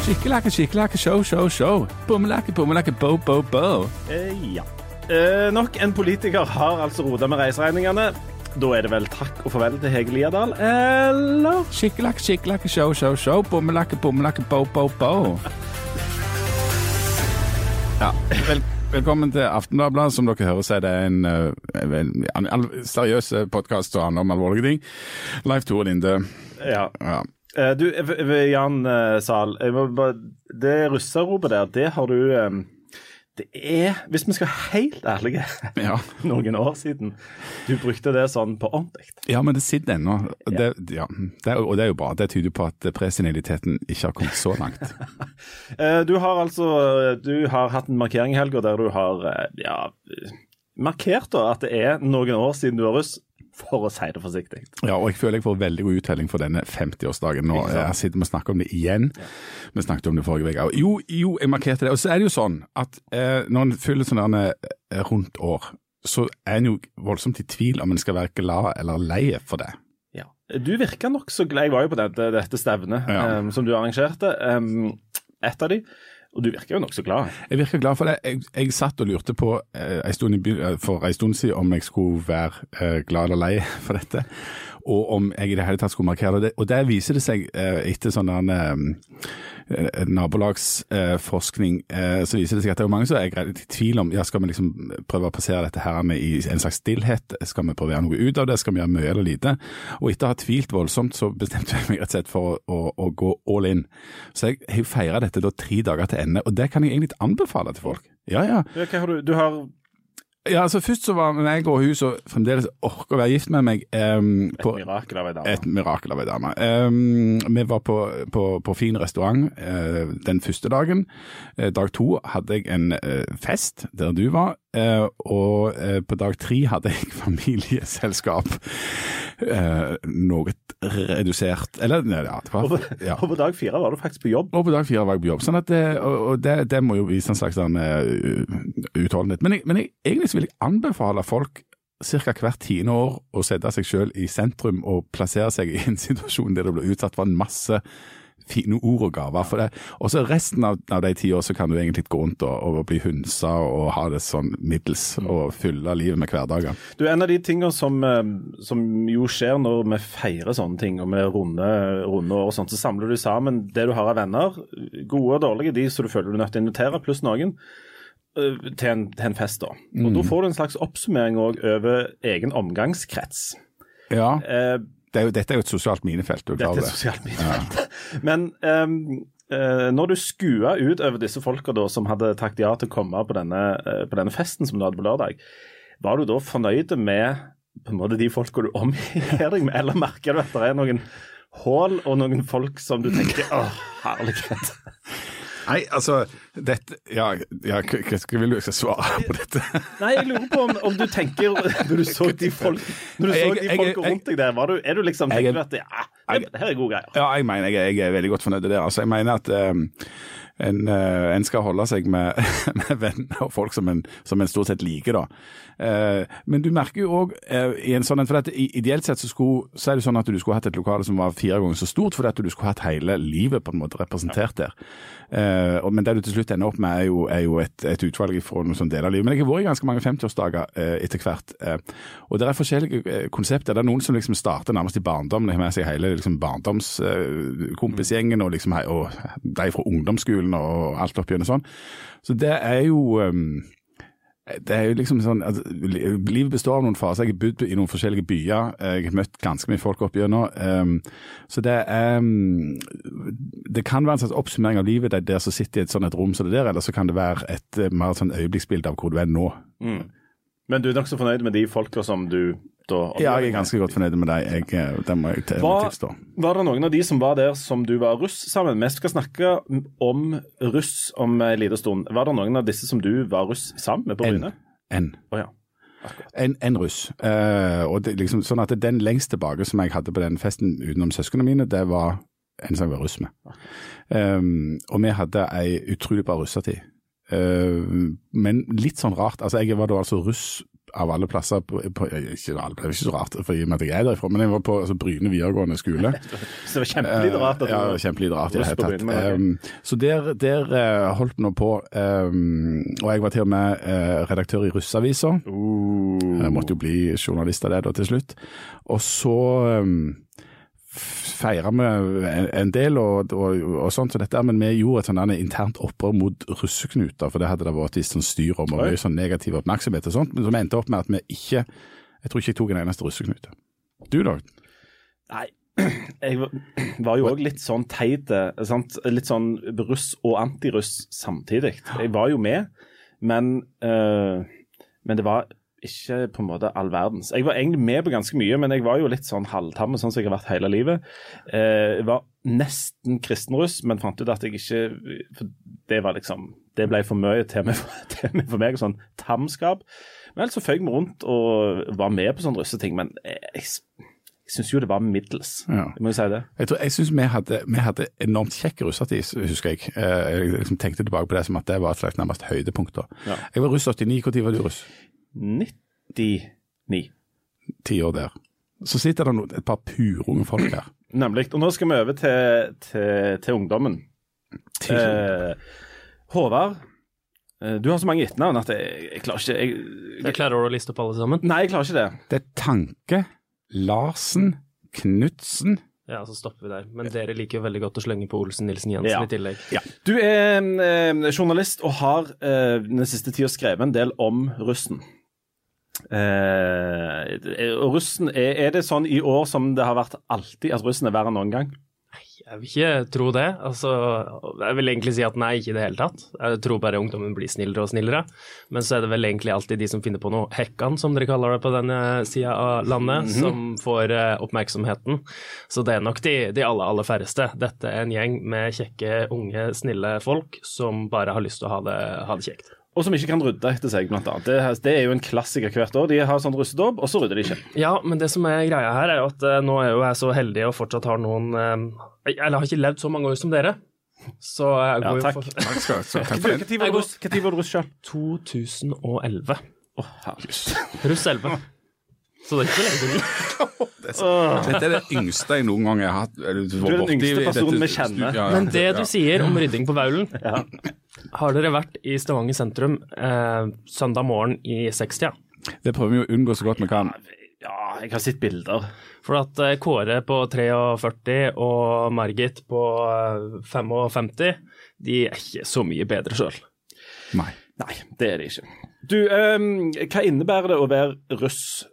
Skikkelakke, skikkelakke, show, show, show. Bommelakke, bommelakke, bo, bo, bo. Eh, ja. Eh, nok en politiker har altså rota med reiseregningene. Da er det vel takk og farvel til Hege Liadal, eller? Skikkelakke, skikkelakke, show, show, show. Bommelakke, bommelakke, bo, bo, bo. Ja, vel, velkommen til Aftenbladet. Som dere hører, så er det en, en, en, en seriøs podkast som handler om alvorlige ting. Leif Tore Linde. Ja. Ja. Eh, du, eh, Jan eh, Zahl. bare- Det russeropet der, det har du eh, Det er, hvis vi skal være helt ærlige, Ja. noen år siden du brukte det sånn på ordentlig. ja, men det sitter ennå. Det, ja, det, og det er jo bra. Det tyder på at preseniliteten ikke har kommet så langt. Eh, Du har altså Du har hatt en markering i helga der du har eh, ja, markert da at det er noen år siden du var russ, for å si det forsiktig. Ja, og jeg føler jeg får veldig god uttelling for denne 50-årsdagen. Nå jeg sitter og snakker om det igjen. Vi snakket om det forrige uke. Jo, jo, jeg markerte det. Og så er det jo sånn at eh, når en fyller sånn eh, rundt år, så er en jo voldsomt i tvil om en skal være glad eller lei for det. Ja. Du virka nokså glad. Jeg var jo på dette, dette stevnet Ja. um, som du arrangerte. Um, et av de. Og du virker jo nokså glad. Jeg virker glad for det. Jeg, jeg satt og lurte på eh, en stund i, eh, for en stund siden om jeg skulle være eh, glad eller lei for dette, og om jeg i det hele tatt skulle markere det. Og der viser det seg, eh, etter sånn der, eh, nabolagsforskning, eh, så viser det seg at det er mange som er i tvil om ja, skal vi liksom prøve å passere dette her med i en slags stillhet, skal vi prøve å gjøre noe ut av det, skal vi gjøre mye eller lite? Og etter å ha tvilt voldsomt, så bestemte jeg meg rett og slett for å, å, å gå all in. Så jeg har feira dette da tre dager til ende, og det kan jeg egentlig anbefale til folk. Ja, ja. Du? Du har Ja, altså Først så var meg og hun som fremdeles orker å være gift med meg em, et mirakel av ei dame. et mirakel av ei dame. Um, vi var på, på, på fin restaurant uh, den første dagen. Uh, dag to hadde jeg en uh, fest der du var, og på dag tre hadde jeg familieselskap. Eh, noe redusert Eller, ja, det var ja. og på dag fire var du faktisk på jobb. Og på dag fire var jeg på jobb. Sånn at det, og, og det, det må jo vise en slags sånn, uh, utholdenhet. Men, jeg, men jeg, egentlig vil jeg anbefale folk ca. hvert tiende år å sette seg selv i sentrum og plassere seg i en situasjon der du blir utsatt for en masse fine ord og gaver. For det. Og så resten av, av de ti år så kan du egentlig gå rundt og, og bli hunsa og ha det sånn middels og fylle livet med hverdager. Du, En av de tingene som, eh, som jo skjer når vi feirer sånne ting, og vi runder runde år og sånt, så samler du sammen det du har av venner, gode og dårlige, de som du føler du er nødt til å invitere, pluss noen, eh, til en, til en fest. da. Og Da får du en slags oppsummering òg over egen omgangskrets. Ja, Eh, det er jo, Dette er jo et sosialt minefelt. Du Dette er et sosialt minefelt. Men um, når du skua ut over disse folka da, som hadde takket ja til å komme på denne, eh, på denne festen som du hadde på lørdag, var du da fornøyd med på en måte de folka du omgir deg med, eller merker du at det er noen hull og noen folk som du tenker åh, herlighet. Nei, altså dette, ja, ja, hva skal vil du jeg skal svare på dette? Nei, jeg lurer på om, om du tenker Når du så de folk Når du så de folka rundt deg der, var du, er du liksom er- tenker du at ja, det, her er gode greier? Ja, jeg mener jeg, jeg er veldig godt fornøyd med det. Altså, jeg mener at um, en, uh, en skal holde seg med, med venner og folk som en, som en stort sett liker. da. Uh, men du merker jo òg i en sånn, for at Ideelt sett så, skulle, så er det sånn at du skulle hatt et lokale som var fire ganger så stort, fordi at du skulle hatt hele livet på en måte representert der. Og, men det du til slutt ender opp med, er jo, er jo et, et utvalg fra noen sånne deler av livet. Men jeg har vært i ganske mange 50-årsdager eh, etter hvert. Eh, og det er forskjellige konsepter. Det er noen som liksom starter nærmest i barndommen, de har med seg hele liksom, barndomskompisgjengen og, liksom, og de fra ungdomsskolen og alt opp gjennom sånn. Så det er jo um, det er jo liksom sånn, at Livet består av noen faser. Jeg har bodd i noen forskjellige byer. Jeg har møtt ganske mye folk opp gjennom. Um, så det er um, Det kan være en slags oppsummering av livet der, som sitter i et sånt et rom som det der, eller så kan det være et eh, mer sånn øyeblikksbilde av hvor du er nå. Men du er nokså fornøyd med de folka som du da Ja, jeg er ganske godt fornøyd med deg. Jeg, eh, det må jeg til- må tilstå. var det noen av de som var der som du var russ sammen med? Vi skal snakke om russ om en liten stund. Var det noen av disse som du var russ sammen med på En. Bryne? En. Oh, ja. En, en russ. Uh, og det, liksom, sånn at Den lengst tilbake som jeg hadde på den festen utenom søsknene mine, det var en som jeg var russ med. Um, og vi hadde ei utrolig bra russetid. Uh, men litt sånn rart. altså Jeg var da altså russ av alle plasser på, på ikke, alle, Det er ikke så rart, for i og med at jeg er derfra, men jeg var på altså, Bryne videregående skole. Så det var kjempelig rart. Ja, kjempelig rart i det hele tatt. Um, så der, der uh, holdt vi nå på, um, og jeg var til og med uh, redaktør i Russavisa. Uh. Jeg måtte jo bli journalist av det da til slutt. Og så um, feira vi en del og, og, og sånt, så dette, men vi gjorde et sånt internt opprør mot russeknuter, for det hadde det vært et visst sånn styr om, og mye sånn negativ oppmerksomhet og sånt, men som endte opp med at vi ikke Jeg tror ikke jeg tok en eneste russeknute. Du da? Nei, jeg var jo òg litt sånn teit. Litt sånn russ og antiruss samtidig. Jeg var jo med, men, øh, men det var ikke på en måte all verdens. Jeg var egentlig med på ganske mye, men jeg var jo litt sånn halvtamme, sånn som jeg har vært hele livet. Eh, jeg var nesten kristenruss, men fant ut at jeg ikke for Det var liksom Det ble for mye til meg, til meg for meg, sånn tamskap. Men så føyk vi rundt og var med på sånne russeting, men jeg, jeg jeg syns jo det var middels. Ja. Jeg må jo si det. Jeg, tror, jeg syns vi, vi, hadde enormt kjekk russetid, husker jeg. Eh, jeg liksom tenkte tilbake på det som at det var et slags nærmest høydepunkt. Ja. Jeg var russ 89. Når var du russ? 99. Ti år der. Så sitter det et par purunge folk her. Nemlig. Og nå skal vi over til, til, til ungdommen. Eh, Håvard, eh, du har så mange etternavn at jeg, jeg, klarer ikke jeg, jeg klarer du å liste opp alle sammen? Nei, jeg klarer ikke det. Det er Tanke, Larsen, Knutsen. Ja, så stopper vi der. Men dere liker jo veldig godt å slenge på Olsen Nilsen Jensen ja. i tillegg. Ja. Du er eh, journalist og har eh, den siste tida skrevet en del om russen. Eh, russen, er, er, det sånn i år som det har vært alltid, at russen er verre enn noen gang? Jeg vil ikke tro det. Altså, jeg vil egentlig si at nei, ikke i det hele tatt. Jeg tror bare ungdommen blir snillere og snillere. Men så er det vel egentlig alltid de som finner på noe hekkan, som dere kaller det på denne sida av landet, mm -hmm. som får uh, oppmerksomheten. Så det er nok de, de, aller, aller færreste. Dette er en gjeng med kjekke, unge, snille folk som bare har lyst til å ha det, ha det kjekt. Og som ikke kan rydde etter seg, blant annet. Det, det er jo en klassiker hvert år. De har sånn russedåp, og så rydder de ikke. Ja, men det som er greia her, er jo at uh, nå er jo jeg så heldig og fortsatt har noen uh, Eller har ikke levd så mange år som dere. Så jeg går ja, takk. jo for Takk skal du ha. Når var du russ sjøl? 2011. Å, oh, herregud. Russ 11. Så det er ikke så lenge siden. Dette er det yngste jeg noen gang har hatt. Du, du er den yngste personen vi kjenner. Ja, Men det du sier om rydding på Vaulen ja. Har dere vært i Stavanger sentrum eh, søndag morgen i 60-tida? Det prøver vi å unngå så godt vi kan. Ja, jeg har sett bilder. For at eh, Kåre på 43 og Margit på 55, eh, de er ikke så mye bedre sjøl. Nei. Nei, det er de ikke. Du, um, hva innebærer det å være russ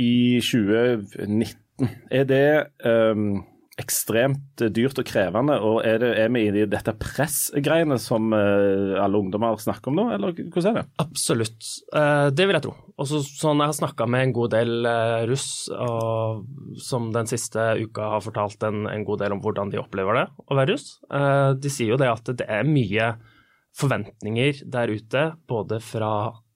i 2019? Er det um, ekstremt dyrt og krevende, og er, det, er vi i dette pressgreiene som uh, alle ungdommer snakker om nå, eller hvordan er det? Absolutt, uh, det vil jeg tro. Også sånn Jeg har snakka med en god del uh, russ og, som den siste uka har fortalt en, en, god del om hvordan de opplever det å være russ. de sier jo det at det er mye forventninger der ute, både fra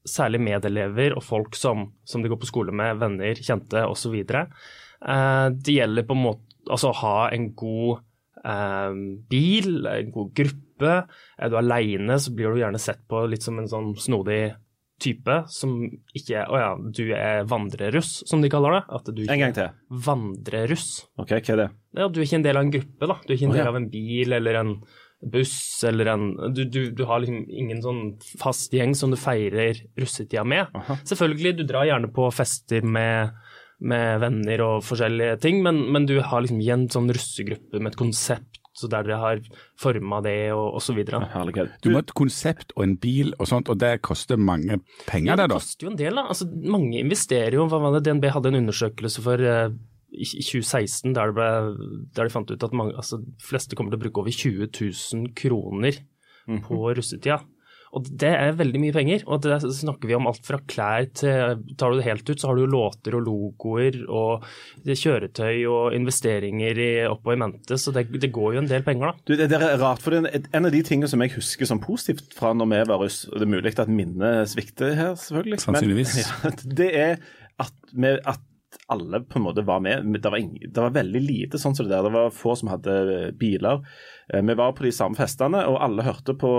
særlig medelever og folk som, som de går på skole med, venner, kjente osv. Eh, det gjelder på en måte altså ha en god eh, bil, en god gruppe. Er du aleine, så blir du gjerne sett på litt som en sånn snodig type som ikke Å ja, du er vandreruss, som de kaller det. At du en gang til. Vandreruss. Ok, hva er det? Ja, Du er ikke en del av en gruppe, da. Du er ikke en del av en bil eller en buss eller en Du, du, du har liksom ingen sånn fast gjeng som du feirer russetida med. Aha. Selvfølgelig, du drar gjerne på fester med, med venner og forskjellige ting, men, men du har liksom igjen sånn russegruppe med et konsept så der dere har forma det og osv. Du må ha et konsept og en bil og sånt, og det koster mange penger, ja, det da? Det koster jo en del, da. Altså, mange investerer jo. Hva var det? DNB hadde en undersøkelse for eh, i 2016 der, ble, der de fant ut at mange, altså, de fleste kommer til å bruke over 20 000 kroner mm. på russetida. Og det er veldig mye penger. Og det snakker vi om alt fra klær til Tar du det helt ut, så har du jo låter og logoer og kjøretøy og investeringer i, oppå i mente, så det, det, går jo en del penger, da. Du, det, det er rart, for det er en av de tingene som jeg husker som positivt fra når vi var russ, og det er mulig at minnet svikter her, selvfølgelig. Sannsynligvis. Men, ja, det er at, vi, at alle på en måte var med. Det var, ingen, det var veldig lite sånn som det der. Det var få som hadde eh, biler. Eh, Vi var på de samme festene, og alle hørte på,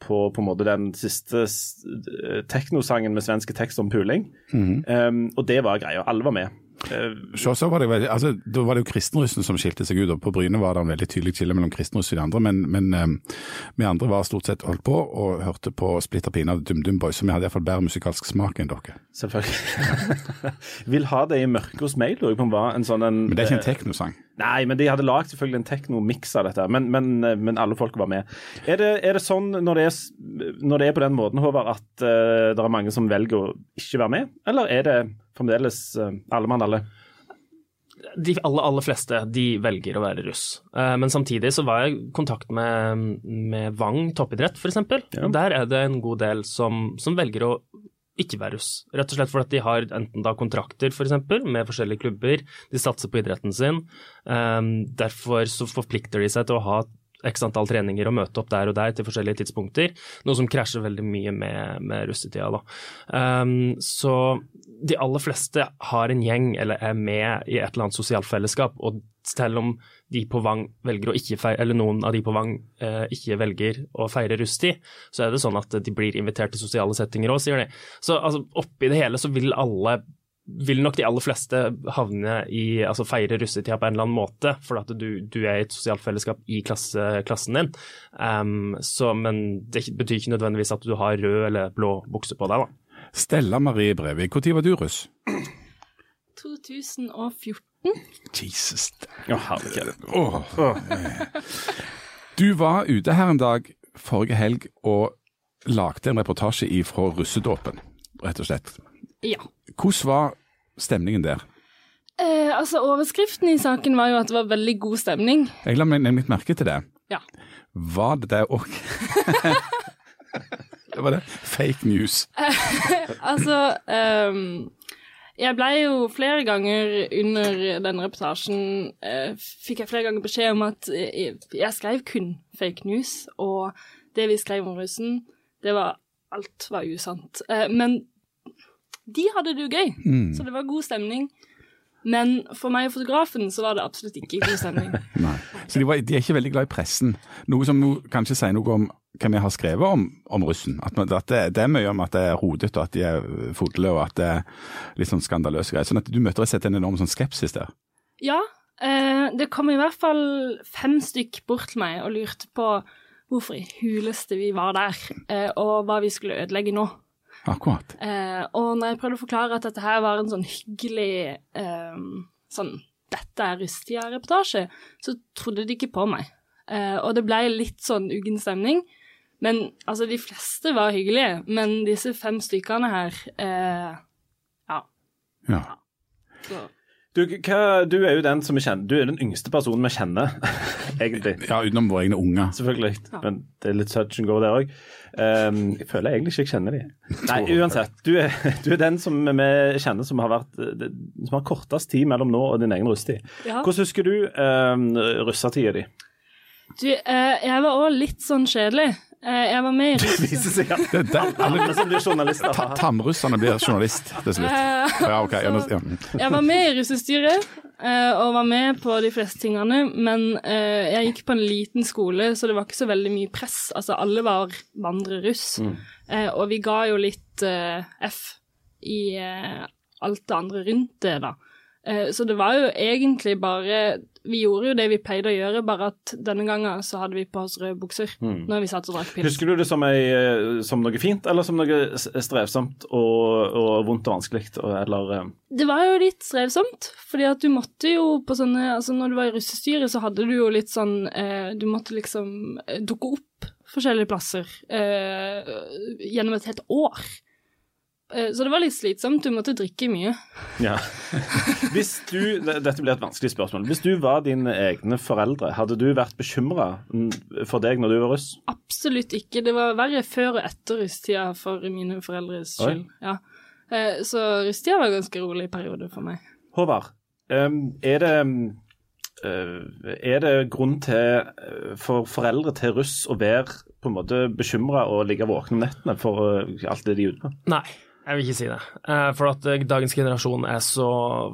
på, på en måte den siste eh, teknosangen med svenske tekst om puling. Um, og det var greia. Alle var med. Eh, Så, så var det, veldig, altså, da var det jo kristenrussen som skilte seg ut. og På Bryne var det en veldig tydelig skille mellom kristenruss og de andre, men, men eh, vi andre var stort sett holdt på og hørte på Splitter Pine av DumDum Boys, vi hadde iallfall bedre musikalsk smak enn dere. Selvfølgelig. Vil ha det i mørket hos meg, lurer jeg på om var en sånn en Men det er ikke en teknosang. Nei, men de hadde lagd selvfølgelig en tekno-miks av dette, men, men, men alle folk var med. Er det, er det sånn når det er, når det er på den måten, Håvard, at uh, det er mange som velger å ikke være med, eller er det fremdeles uh, alle mann alle? de aller, aller fleste de velger å være russ. Eh, Men samtidig så var jeg i kontakt med, med Vang toppidrett, f.eks. Ja. Der er det en god del som, som velger å ikke være russ. Rett og slett fordi de har enten da kontrakter for eksempel, med forskjellige klubber, de satser på idretten sin. Eh, Derfor så forplikter de seg til å ha x antall treninger og møte opp der og der til forskjellige tidspunkter, noe som krasjer veldig mye med, med russetida. Da. Um, så de aller fleste har en gjeng eller er med i et eller annet sosialt fellesskap, og selv om de på Vang velger å ikke feire, eller noen av de på Vang eh, ikke velger å feire russetid, så er det sånn at de blir invitert til sosiale settinger òg, sier de. Så altså, oppi det hele så vil alle vil nok de aller fleste havne i, altså feire russetida på en eller annen måte, for at du, du er i et sosialt fellesskap i klasse, klassen din. Um, så, men det betyr ikke nødvendigvis at du har rød eller blå bukse på deg. da. Stella Marie Brevik, når var du russ? 2014. Jesus. Å, herregud. oh. Du var ute her en dag forrige helg og lagde en reportasje fra russedåpen, rett og slett. Ja. Hvordan var stemningen der? Eh, altså, overskriften i saken var jo at det var veldig god stemning. Jeg la meg nemlig merke til det. Ja. Var det det òg? det var det. Fake news. Altså ehm, Jeg blei jo flere ganger under den reportasjen eh, Fikk jeg flere ganger beskjed om at jeg, jeg skrev kun fake news, og det vi skrev om russen, det var Alt var usant. Eh, men de hadde det jo gøy, så det var god stemning. Men for meg og fotografen så var det absolutt ikke god stemning. Nei. Så de, var, de er ikke veldig glad i pressen. Noe som kanskje sier noe om hva vi har skrevet om, om russen. At, man, at det, det er mye om at det er rodete, og at de er fodle, og at det er litt sånn skandaløse greier. Sånn at du møter og slett en enorm sånn skepsis der. Ja, eh, det kom i hvert fall fem stykk bort til meg og lurte på hvorfor i huleste vi var der, eh, og hva vi skulle ødelegge nå. Akkurat. Eh, og når jeg prøvde å forklare at dette her var en sånn hyggelig eh, sånn dette er Rustia-reportasje, så trodde de ikke på meg. Eh, og det ble litt sånn uggen stemning. Men altså, de fleste var hyggelige, men disse fem stykkene her eh, Ja. Ja. Så. Du, hva, du er jo den som vi kjenner, du er den yngste personen vi kjenner, egentlig. ja, utenom våre egne unger. Selvfølgelig, men det er litt touch and go der òg. jeg føler egentlig ikke jeg kjenner de. Nei, uansett. Du er, du er den som vi kjenner som har, vært, eh, som har kortest tid mellom nå og din egen russetid. Ja. Hvordan husker du um, russetida di? Du, eh, jeg var òg litt sånn kjedelig. Eh, jeg var med i Det Viser seg at Det, det, alle, alle som blir journalister, ta, Tamrusserne blir journalist til slutt. Ja, okay. Så. Jeg var med i russestyret eh, og var med på de fleste tingene, men eh, jeg gikk på en liten skole, så det var ikke så veldig mye press. Altså, alle var vandreruss, mm. og vi ga jo litt eh, F i eh, alt det andre rundt det, da. Eh, så det var jo egentlig bare Vi gjorde jo det vi pleide å gjøre, bare at denne gangen så hadde vi på oss røde bukser når vi satt og drakk pils. Husker du det som, ei, eh, som noe fint, eller som noe strevsomt og, og vondt og vanskelig? Eller eh, Det var jo litt strevsomt, fordi at du måtte jo på sånne Altså når du var i russestyret, så hadde du jo litt sånn eh, Du måtte liksom eh, dukke opp forskjellige plasser eh, gjennom et helt år. Eh, så det var litt slitsomt. Du måtte drikke mye. Ja. Hvis du, Dette blir et vanskelig spørsmål. Hvis du var dine egne foreldre, hadde du vært bekymra for deg når du var russ? Absolutt ikke. Det var verre før og etter russetida for mine foreldres skyld. Ja. Eh, så russetida var en ganske rolig periode for meg. Håvard, er det eh, er det grunn til for foreldre til russ å være på en måte bekymra og ligge våkne om nettene for alt det de er ute på? Nei. Jeg vil ikke si det. Eh, For at eh, dagens generasjon er så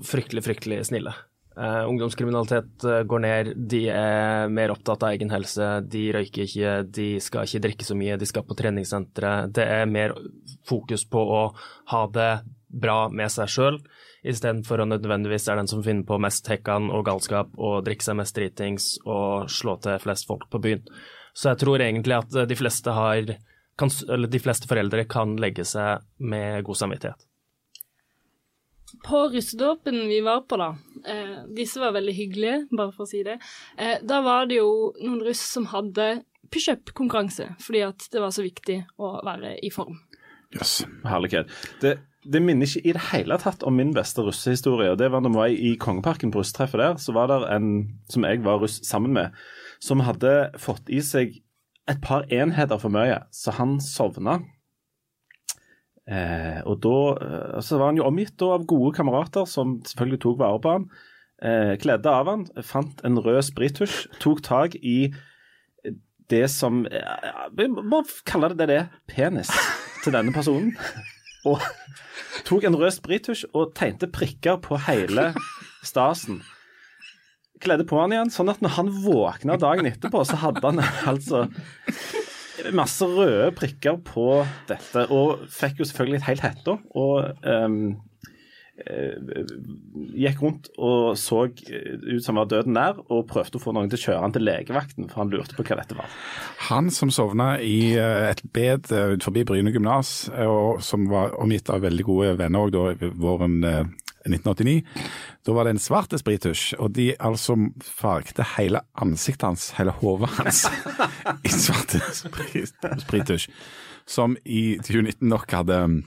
fryktelig, fryktelig snille. Eh, ungdomskriminalitet går ned, de er mer opptatt av egen helse, de røyker ikke, de skal ikke drikke så mye, de skal på treningssentre. Det er mer fokus på å ha det bra med seg sjøl, istedenfor å nødvendigvis være den som finner på mest hekkan og galskap og drikke seg mest dritings og slå til flest folk på byen. Så jeg tror egentlig at de fleste har kan, eller de fleste foreldre kan legge seg med god samvittighet. På russedåpen vi var på, da, eh, disse var veldig hyggelige, bare for å si det, eh, da var det jo noen russ som hadde pushup-konkurranse, fordi at det var så viktig å være i form. Jøss. Herlighet. Det, det minner ikke i det hele tatt om min beste russehistorie. og Det var når vi var i Kongeparken på russetreffet der, så var det en som jeg var russ sammen med, som hadde fått i seg et par enheter for mye, så han sovna. Eh, og da eh, så var han jo omgitt av gode kamerater som selvfølgelig tok vare på han. Eh, kledde av han, fant en rød sprittusj, tok tak i det som eh, Vi må kalle det det det penis til denne personen. Og tok en rød sprittusj og tegnte prikker på hele stasen. Kledde på han igjen, sånn at når han våkna dagen etterpå, så hadde han altså masse røde prikker på dette, og fikk jo selvfølgelig et helt hette. Og eh, gikk rundt og så ut som var døden nær, og prøvde å få noen til å kjøre han til legevakten, for han lurte på hva dette var. Han som sovna i eh, et bed utenfor forbi Bryne gymnas, eh, som var omgitt av veldig gode venner da, våren eh, 1989. Da var det en svart sprittusj, og de altså fargte hele ansiktet hans, hele hodet hans, i svart sprit- sprittusj. Som i 2019 nok hadde mm,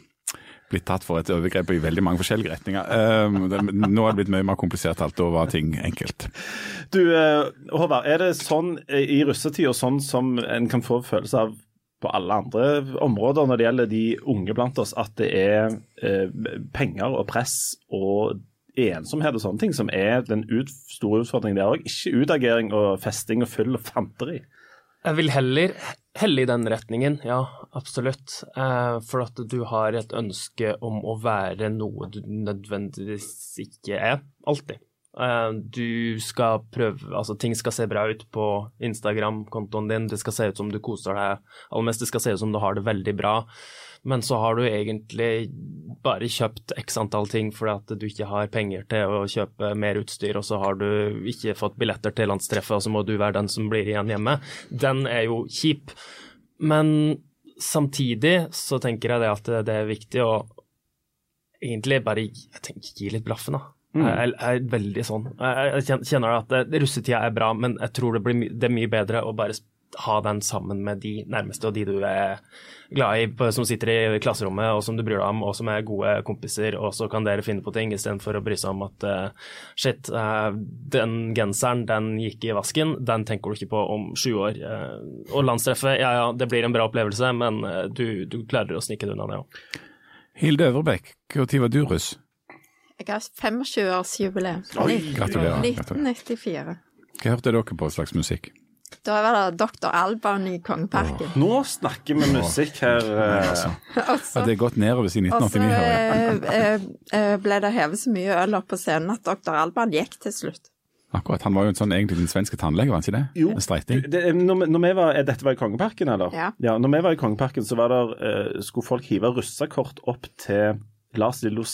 blitt tatt for et overgrep i veldig mange forskjellige retninger. Um, det, nå er det blitt mye mer komplisert alt, da var ting enkelt. Du, eh, Håvard, er det sånn i russetida sånn som en kan få følelse av på alle andre områder når det gjelder de unge blant oss, at det er eh, penger og press og ensomhet og sånne ting som er den ut, store utfordringen der òg. Ikke utagering og festing og fyll og fanteri. Jeg vil heller helle i den retningen, ja, absolutt. Eh, for at du har et ønske om å være noe du nødvendigvis ikke er, alltid. Eh, du skal prøve Altså, ting skal se bra ut på Instagram-kontoen din, det skal se ut som du koser deg, aller mest det skal se ut som du har det veldig bra. Men så har du egentlig bare kjøpt x antall ting fordi at du ikke har penger til å kjøpe mer utstyr, og så har du ikke fått billetter til landstreffet, og så må du være den som blir igjen hjemme. Den er jo kjip. Men samtidig så tenker jeg det at det er viktig å egentlig bare tenker, gi litt blaffen, da. Jeg, jeg er veldig sånn. Jeg kjenner at russetida er bra, men jeg tror det, blir, det er mye bedre å bare ha den sammen med de nærmeste og de du er glad i, som sitter i klasserommet og som du bryr deg om, og som er gode kompiser, og så kan dere finne på ting istedenfor å bry seg om at uh, shit, uh, den genseren, den gikk i vasken, den tenker du ikke på om sju år. Uh, og landstreffet, ja ja, det blir en bra opplevelse, men eh, du, du klarer å snike det unna, det òg. Hilde Øverbekk, når var du russ? Jeg har 25-årsjubileum. Gratulerer. gratulerer. 1994. Hva hørte dere på slags musikk? Da var det Dr. Alban i Kongeparken. Nå snakker vi musikk her. eh, Og Ja, det er gått nedover siden og så 1989. hører jeg. eh, eh, ble det hevet så mye øl opp på scenen at Dr. Alban gikk til slutt. Akkurat, Han var jo en sånn egentlig den svenske tannlege, var han ikke det? Jo. Streiting. Det, når, vi- når vi var, er dette var i Kongeparken, eller? Ja. Når vi var i Kongeparken, så var der, skulle folk hive russekort opp til Lars Lillo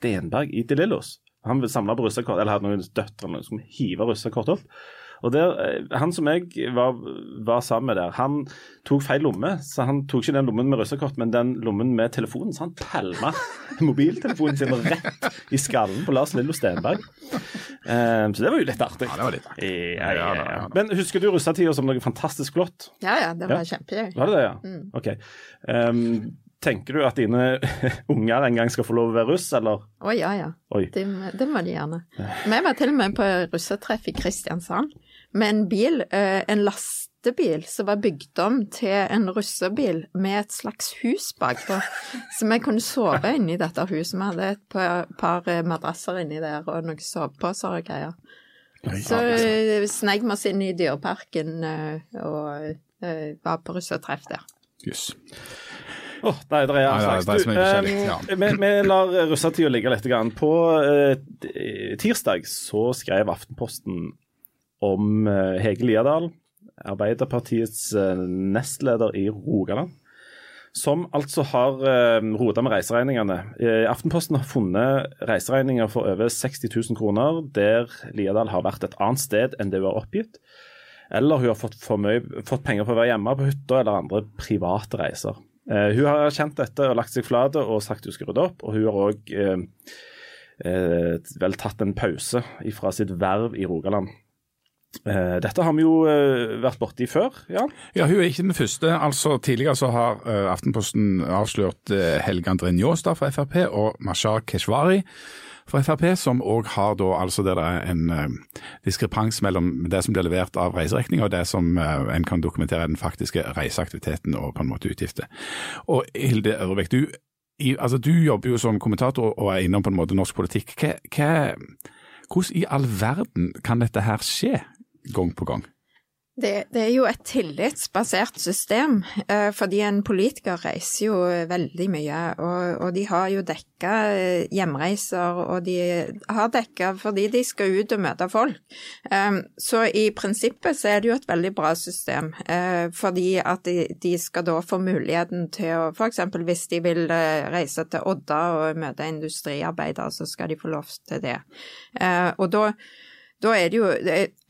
Stenberg i De Lillos. Han samla på russekort, eller hadde noen døtre eller noe som hive russekort opp. Og der, eh, Han som jeg var, var sammen med der, han tok feil lomme. Så han tok ikke den lommen med russekort, men den lommen med telefonen. Så han pælma mobiltelefonen sin rett i skallen på Lars Lillo Stenberg. Um, så det var jo litt artig. Ja, det var litt artig. Ja, ja, Ja. Men husker du russetida som noe fantastisk flott? Ja ja, det var Ja. kjempegøy. Var det det, ja? Ok. Ehm, tenker du at dine unger en gang skal få lov å være russ, eller? Å ja ja, det, det må de gjerne. Vi var til og med på russetreff i Kristiansand med en bil, eh, en lastebil som var bygd om til en russebil med et slags hus bakpå. Så vi kunne sove inni dette huset. Vi hadde et par, par eh, madrasser inni der og noen soveposer og greier. Så eh, sneik vi oss inn i Dyreparken og var på russetreff der. Jøss. Åh, nei, det er all Nei, slags. det er eh, ja. vi, vi lar russetida ligge litt. Grann. På eh, tirsdag så skrev Aftenposten om eh, Hege Liadal, Arbeiderpartiets eh, nestleder i Rogaland. Som altså har uh, rota med reiseregningene. Eh, Aftenposten har funnet reiseregninger for over 60 000 kroner, der Liadal har vært et annet sted enn det hun har oppgitt. Eller hun har fått, mye, fått penger for å være hjemme på hytta eller andre private reiser. Eh, hun har erkjent dette og lagt seg flat og sagt hun skal rydde opp. Og hun har òg eh, eh, vel tatt en pause fra sitt verv i Rogaland. Eh, dette har vi jo eh, vært borti før, ja. Ja, Hun er ikke den første. altså Tidligere så har eh, Aftenposten avslørt Helge André Njåstad fra Frp og Mashar Keshvari fra Frp, som òg har da altså der det er en uh, diskrepans mellom det som blir levert av reiseregninger og det som uh, en kan dokumentere er den faktiske reiseaktiviteten og på en måte utgifter. Og Hilde Ørvik, du, i, altså, du jobber jo som kommentator og er innom på en måte norsk politikk. Hva, hva, hvordan i all verden kan dette her skje gang på gang? Det, det er jo et tillitsbasert system, eh, fordi en politiker reiser jo veldig mye. Og, og de har jo dekka eh, hjemreiser, og de har dekka fordi de skal ut og møte folk. Eh, så i prinsippet så er det jo et veldig bra system, fordi at de, de skal da få muligheten til å f.eks. hvis de vil reise til Odda og møte industriarbeidere, så skal de få lov til det. Og da da er det jo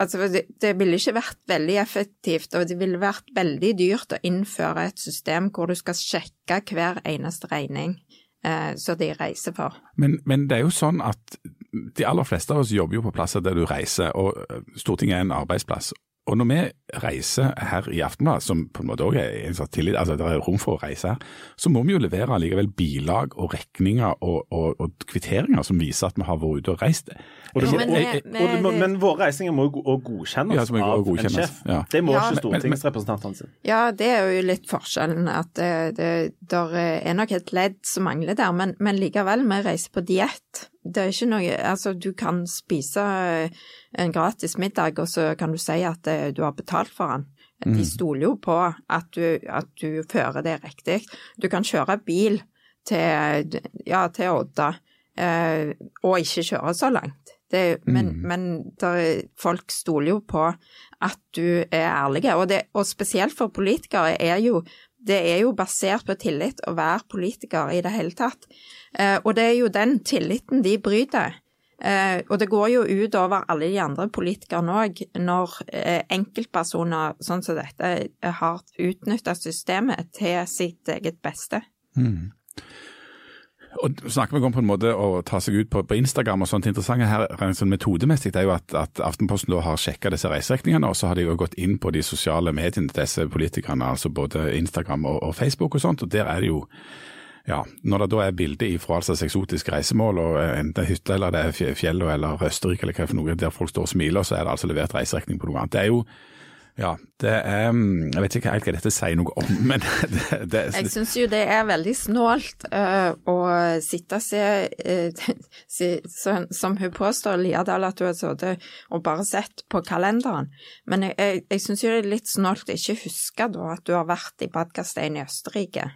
Altså, det, det ville ikke vært veldig effektivt, og det ville vært veldig dyrt å innføre et system hvor du skal sjekke hver eneste regning eh, som de reiser for. Men, men det er jo sånn at de aller fleste av oss jobber jo på plasser der du reiser, og eh, Stortinget er en arbeidsplass. Og når vi reiser her i Aftenbladet, som på en måte også er en slags tillit, altså det er rom for å reise her, så må vi jo levere likevel bilag og regninger og, og, og kvitteringer som viser at vi har vært ute og reist. Og det Ja, må, men og det må, men våre reisinger må jo godkjennes Ja, må av godkjennes, en sjef. ja. Det må Ja, ikke stortingsrepresentantene sine. Ja, det er jo litt forskjellen, at det, det der er nok et ledd som mangler der, men, men likevel, vi reiser på diett. Det er ikke noe Altså, du kan spise en gratis middag, og så kan du si at eh, du har betalt for den. De stoler jo på at du, at du fører det riktig. Du kan kjøre bil til, ja, til Odda, eh, og ikke kjøre så langt. Det, men men der, folk stoler jo på at du er ærlig, og, og spesielt for politikere er jo det er jo basert på tillit å være politiker i det hele tatt. Eh, og det er jo den tilliten de bryter. Eh, og det går jo ut over alle de andre politikerne òg, når eh, enkeltpersoner sånn som dette har utnytta systemet til sitt eget beste. Og snakker vi om på en måte å ta seg ut på, på Instagram og sånt interessante her sånn metodemessig, det er jo at, at Aftenposten da har sjekka disse reiserekningene, og så har de jo gått inn på de sosiale mediene til disse politikerne, altså både Instagram og, og Facebook og sånt, og der er det jo ja, Når det da er bilde fra altså eksotiske reisemål, og eh, enten hytte eller det er fjell eller Østerrike eller hva for noe, der folk står og smiler, så er det altså levert reiseregning på noe annet. Det er jo ja, det er mm, Jeg vet ikke helt hva dette sier noe om, men det, det, Jeg syns jo det er veldig snålt uh, å sitte og se, uh, se sånn, Som hun påstår, Liadal, at hun har sittet og bare sett på kalenderen. Men jeg, jeg, jeg syns jo det er litt snålt å ikke huske da at du har vært i Badgastein i Østerrike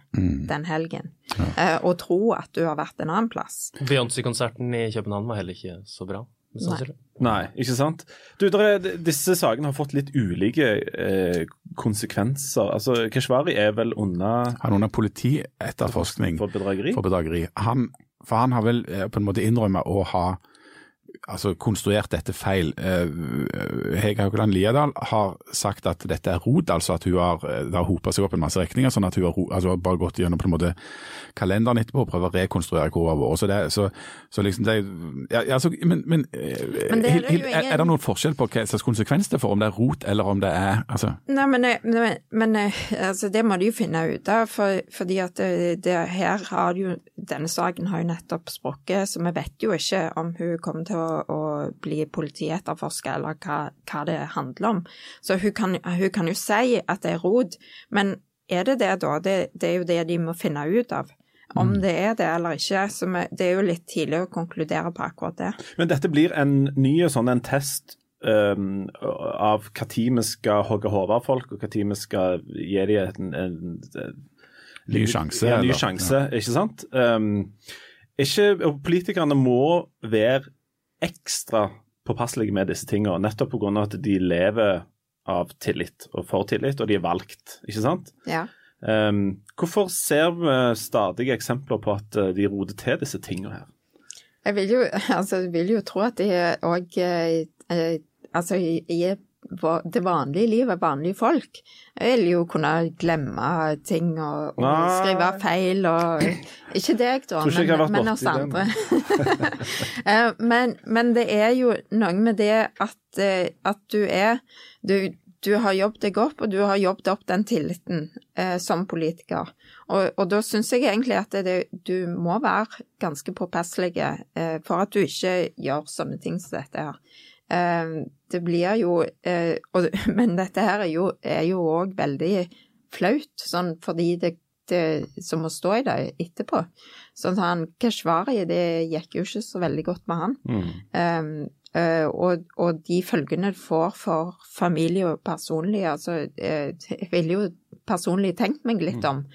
den helgen, eh, og tro at du har vært en annen plass. Beyoncé-konserten i København var heller ikke så bra. Sannsynlig. Nei, ikke sant. Du, er, disse sakene har fått litt ulike eh, konsekvenser. Altså, Keshvari er vel under Han er under politietterforskning for bedrageri? for bedrageri. Han, for han har vel eh, på en måte innrømmet å ha altså konstruert dette feil. Eh, Hege Haukeland Liadal har sagt at dette er rot, altså at hun har, det har hopa seg opp en masse regninger, sånn at hun har altså bare gått gjennom på en måte kalenderen etterpå og prøvd å rekonstruere hvor hun har vært. Så, det, så, så liksom det, ja, altså, men, men, eh, Men det er ingen- er det noen forskjell på hva slags konsekvens det får, om det er rot eller om det er altså, Nei, men, eh, men, men eh, altså, det må de jo finne ut av, for, fordi at det, det her har jo Denne saken har jo nettopp sprukket, så vi vet jo ikke om hun kommer til å, å bli politietterforska, eller hva, hva det handler om. Så hun kan, hun kan jo si at det er rot, men er det det da? Det, det er jo det de må finne ut av. Om det er det eller ikke. Så det er jo litt tidlig å konkludere på akkurat det. Men dette blir en ny sånn en test um, av når vi skal hogge hodet av folk, og når vi skal gi dem en, en, Ny sjanse, Ja, ny sjanse, ja. ikke sant? Um, ikke, og politikerne må være ekstra påpasselige med disse tingene, nettopp pga. at de lever av tillit og for tillit, og de er valgt, ikke sant? Ja. Um, hvorfor ser vi stadige eksempler på at eh, de roter til disse tingene her? Jeg vil jo, altså, jeg vil jo tro at de òg eh, Altså, i, i va- det vanlige livet, vanlige folk, jeg vil jo kunne glemme ting og, og skrive feil og Ikke deg, da, Tror jeg men, men oss andre. Eh, men, men det er jo noe med det at, eh, at du er du, du har jobbet deg opp, og du har jobbet opp den tilliten eh, som politiker. Og, og da syns jeg egentlig at det, du må være ganske påpasselig eh, for at du ikke gjør sånne ting som dette her. Eh, det blir jo eh, og, Men dette her er jo er jo òg veldig flaut, sånn fordi det, det som må stå i det etterpå. Sånn han Keshvari, det gikk jo ikke så veldig godt med han. Um, eh, og, og de følgene det får for familie og personlig altså, uh, Jeg ville jo personlig tenkt meg litt om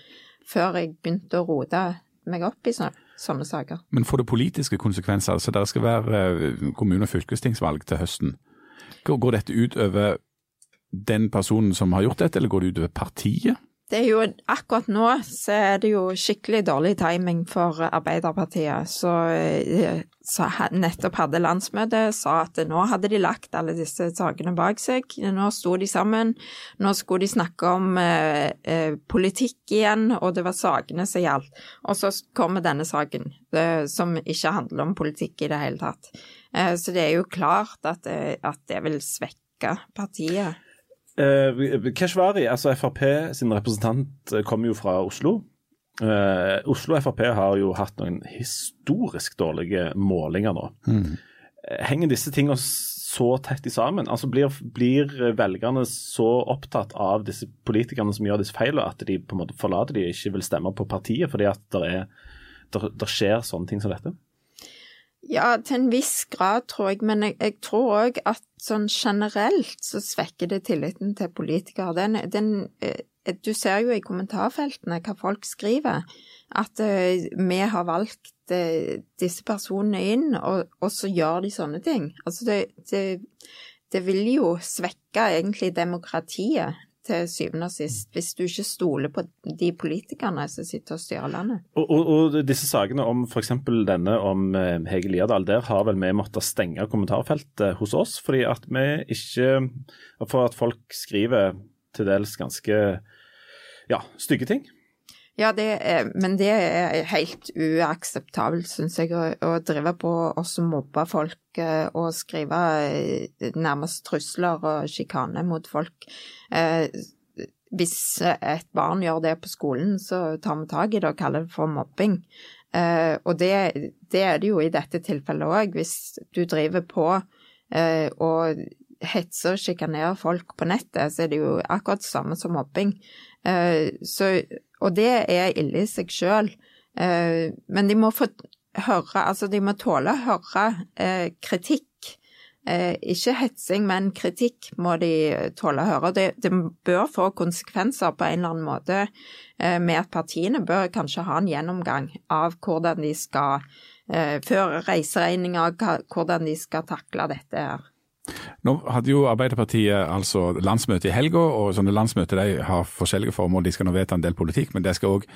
før jeg begynte å rote meg opp i sånne, sånne saker. Men får det politiske konsekvenser? Altså, det skal være eh, kommune- og fylkestingsvalg til høsten. Går, dette ut over den personen som har gjort dette, eller går det ut over partiet? Det er jo, akkurat nå så er det jo skikkelig dårlig timing for Arbeiderpartiet. Så, eh, nettopp hadde landsmøte, sa at nå hadde de lagt alle disse sakene bak seg. Nå sto de sammen. Nå skulle de snakke om eh, eh, politikk igjen, og det var sakene som gjaldt. Og så kommer denne saken, det, som ikke handler om politikk i det hele tatt. Eh, så det er jo klart at, det- at det vil svekke partiet. Eh, Keshvari, altså Frp sin representant, eh, kommer jo fra Oslo. Eh, Oslo Frp har jo hatt noen historisk dårlige målinger nå. Mm. Henger disse tingene så tett i sammen? Altså Blir, blir velgerne så opptatt av disse politikerne som gjør disse feilene, at de på en måte forlater de og ikke vil stemme på partiet fordi at det er der, der skjer sånne ting som dette? Ja, til en viss grad, tror jeg, men jeg, jeg tror òg at sånn generelt så svekker det tilliten til politikere. Den, den, eh, du ser jo i kommentarfeltene hva folk skriver, at uh, vi har valgt uh, disse personene inn, og, og så gjør de sånne ting. Altså det, det, det vil jo svekke egentlig demokratiet til syvende og sist, hvis du ikke stoler på de politikerne som sitter og styrer landet. Og, og, og disse sakene om f.eks. denne om eh, Hege Liadal, der har vel vi måttet stenge kommentarfeltet hos oss, fordi at vi ikke For at folk skriver til dels ganske ja, stygge ting. Ja, det er, men det er helt uakseptabelt, syns jeg, å, å drive på og mobbe folk eh, og skrive eh, nærmest trusler og sjikane mot folk. Eh, Hvis et barn gjør det på skolen, så tar vi tak i det og kaller det for mobbing. Eh, Og det, det er det jo i dette tilfellet òg. Hvis du driver på eh, og hetser og sjikanere folk på nettet, så er det jo akkurat det samme som mobbing. Eh, så, og det er ille i seg sjøl. Men de må få høre, altså de må tåle å høre eh, kritikk. Eh, ikke hetsing, men kritikk må de tåle å høre. Det, det bør få konsekvenser på en eller annen måte eh, med at partiene bør kanskje ha en gjennomgang av hvordan de skal eh, føre reiseregninger, hvordan de skal takle dette her. Nå hadde jo Arbeiderpartiet altså landsmøte i helga, og sånne landsmøter de har forskjellige formål. De skal nå vedta en del politikk, men det skal òg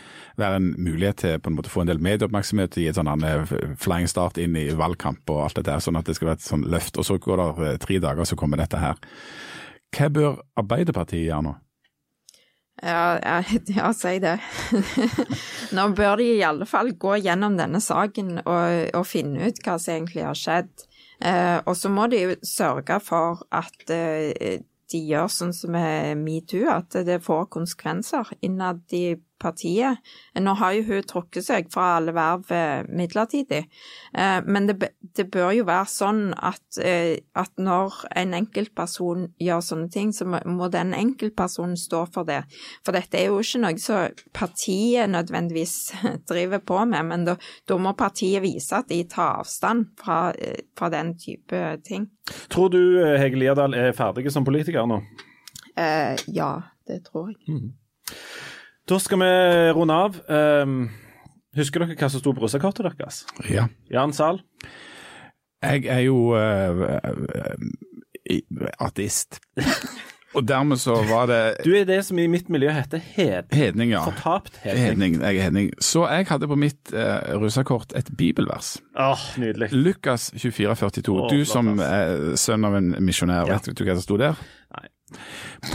være en mulighet til på en måte få en del medieoppmerksomhet, i et sånn eh, flying start inn i valgkamp og alt det der, sånn at det skal være et sånn løft. Og så går det eh, tre dager, så kommer dette her. Hva bør Arbeiderpartiet gjøre nå? Ja, ja, ja si det. Nå bør de i alle fall gå gjennom denne saken og, og finne ut hva som egentlig har skjedd. Eh, og så må de jo sørge for at eh, de gjør sånn som med metoo, at det får konsekvenser innad i partiet. Nå har jo hun trukket seg fra alle verv eh, midlertidig, eh, men det, det bør jo være sånn at, eh, at når en enkeltperson gjør sånne ting, så må, den enkeltpersonen stå for det. For dette er jo ikke noe som partiet nødvendigvis driver på med, men da, da må partiet vise at de tar avstand fra, fra den type ting. Tror du Hege Liadal er ferdig som politiker nå? Eh, ja, det tror jeg. Da skal vi runde av. Um, husker dere hva som sto på russekortet deres? Ja. Jan Zahl? Jeg er jo uh, uh, ateist. Og dermed så var det Du er det som i mitt miljø heter hed... hedning, ja. Fortapt hedning. Hedning, jeg er hedning. Så jeg hadde på mitt uh, russekort et bibelvers. Åh, nydelig. Lukas 24,42. Oh, du som er sønn av en misjonær, Ja. vet du hva som sto der? Nei.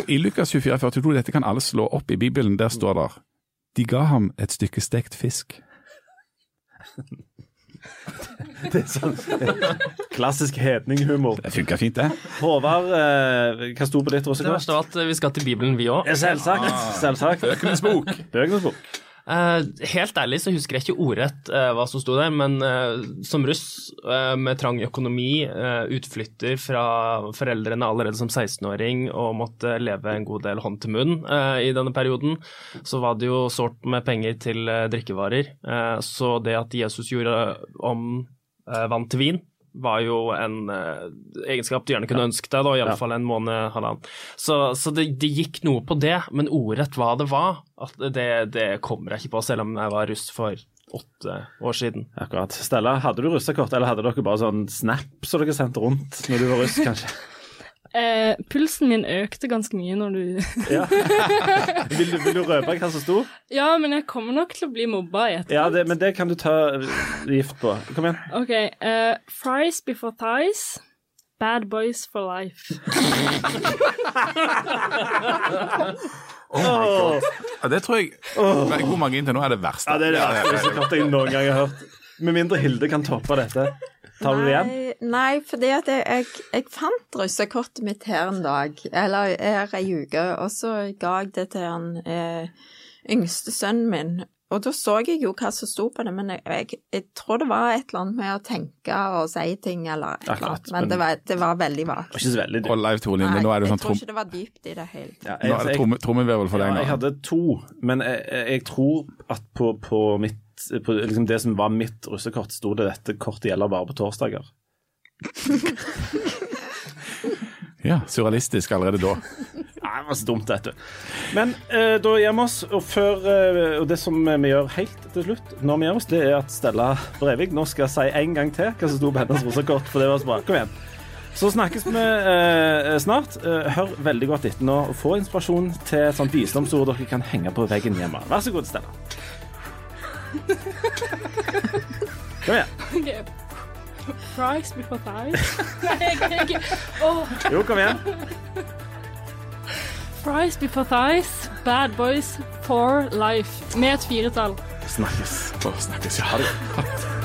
I Lukas 24, 42, dette kan alle slå opp i Bibelen, der står det De ga ham et stykke stekt fisk. Det er sånn klassisk hedninghumor. Det funka fint, det. Håvard, eh, hva sto på ditt Det verste var at vi skal til Bibelen, vi òg. Selvsagt. Selvsagt. Bøkenes bok. Bøkenes bok. Eh, helt ærlig så husker jeg ikke ordrett eh, hva som sto der, men eh, som russ med trang økonomi, utflytter fra foreldrene allerede som 16-åring og måtte leve en god del hånd til munn i denne perioden, så var det jo sårt med penger til drikkevarer. Så det at Jesus gjorde om vann til vin, var jo en eh, egenskap du gjerne kunne ønske deg, da, i alle Ja. fall en måned, halvannen. Så, så det, det gikk noe på det, men ordrett hva det var, det, det kommer jeg ikke på, selv om jeg var russ for åtte år siden. Akkurat. Stella, hadde du russekort, eller hadde dere bare sånn snap som dere sendte rundt når du var russ, kanskje? Eh, pulsen min økte ganske mye når du Ja. Vil, du- vil du røpe hva som sto? Ja, men jeg kommer nok til å bli mobba i etterkant. Ja, det, men det kan du ta gift på. Kom igjen. OK. eh, fries before thighs. Bad boys for life. Ja, det tror jeg Hvor mange inntil nå er det verste. Ja, det er det verste jeg noen gang har hørt. Med mindre Hilde kan toppe dette. Tar du det igjen? Nei, fordi at jeg, jeg, jeg fant russekortet mitt her en dag, eller her ei uke, og så ga jeg det til han eh, yngste sønnen min. Og da så jeg jo hva som sto på det, men jeg, jeg, jeg tror det var et eller annet med å tenke og si ting, eller et eller annet. Men, men- det, var, det var veldig vagt. Ikke så veldig dypt. Og Leif Tore Linde, nå er det jeg sånn tror trom, ikke det var dypt i det hele tatt. Ja, nå er det jeg, tromme, trommevirvel for ja, deg jeg hadde to, men jeg, jeg- jeg tror at på, på mitt på liksom det som var mitt russekort, sto det dette kortet gjelder bare på torsdager. Ja, Surrealistisk allerede da. Nei, det var så dumt, dette. Men eh, da gir vi oss, og, før, eh, og det som vi gjør helt til slutt, når vi gjør oss, det er at Stella Brevik nå skal si en gang til hva som sto på hennes rosekort, for det var så bra. Kom igjen. Så snakkes vi eh, snart. Eh, hør veldig godt etter nå, og få inspirasjon til et sånt visdomsord dere kan henge på veggen hjemme. Vær så god, Stella. Kom igjen. Ok. Fries before thighs. Nei, jeg, jeg, oh. Jo, kom igjen. Fries before thighs. Bad boys for life. Med et firetall. Snakkes. Oh, snakkes, ja. Ha det.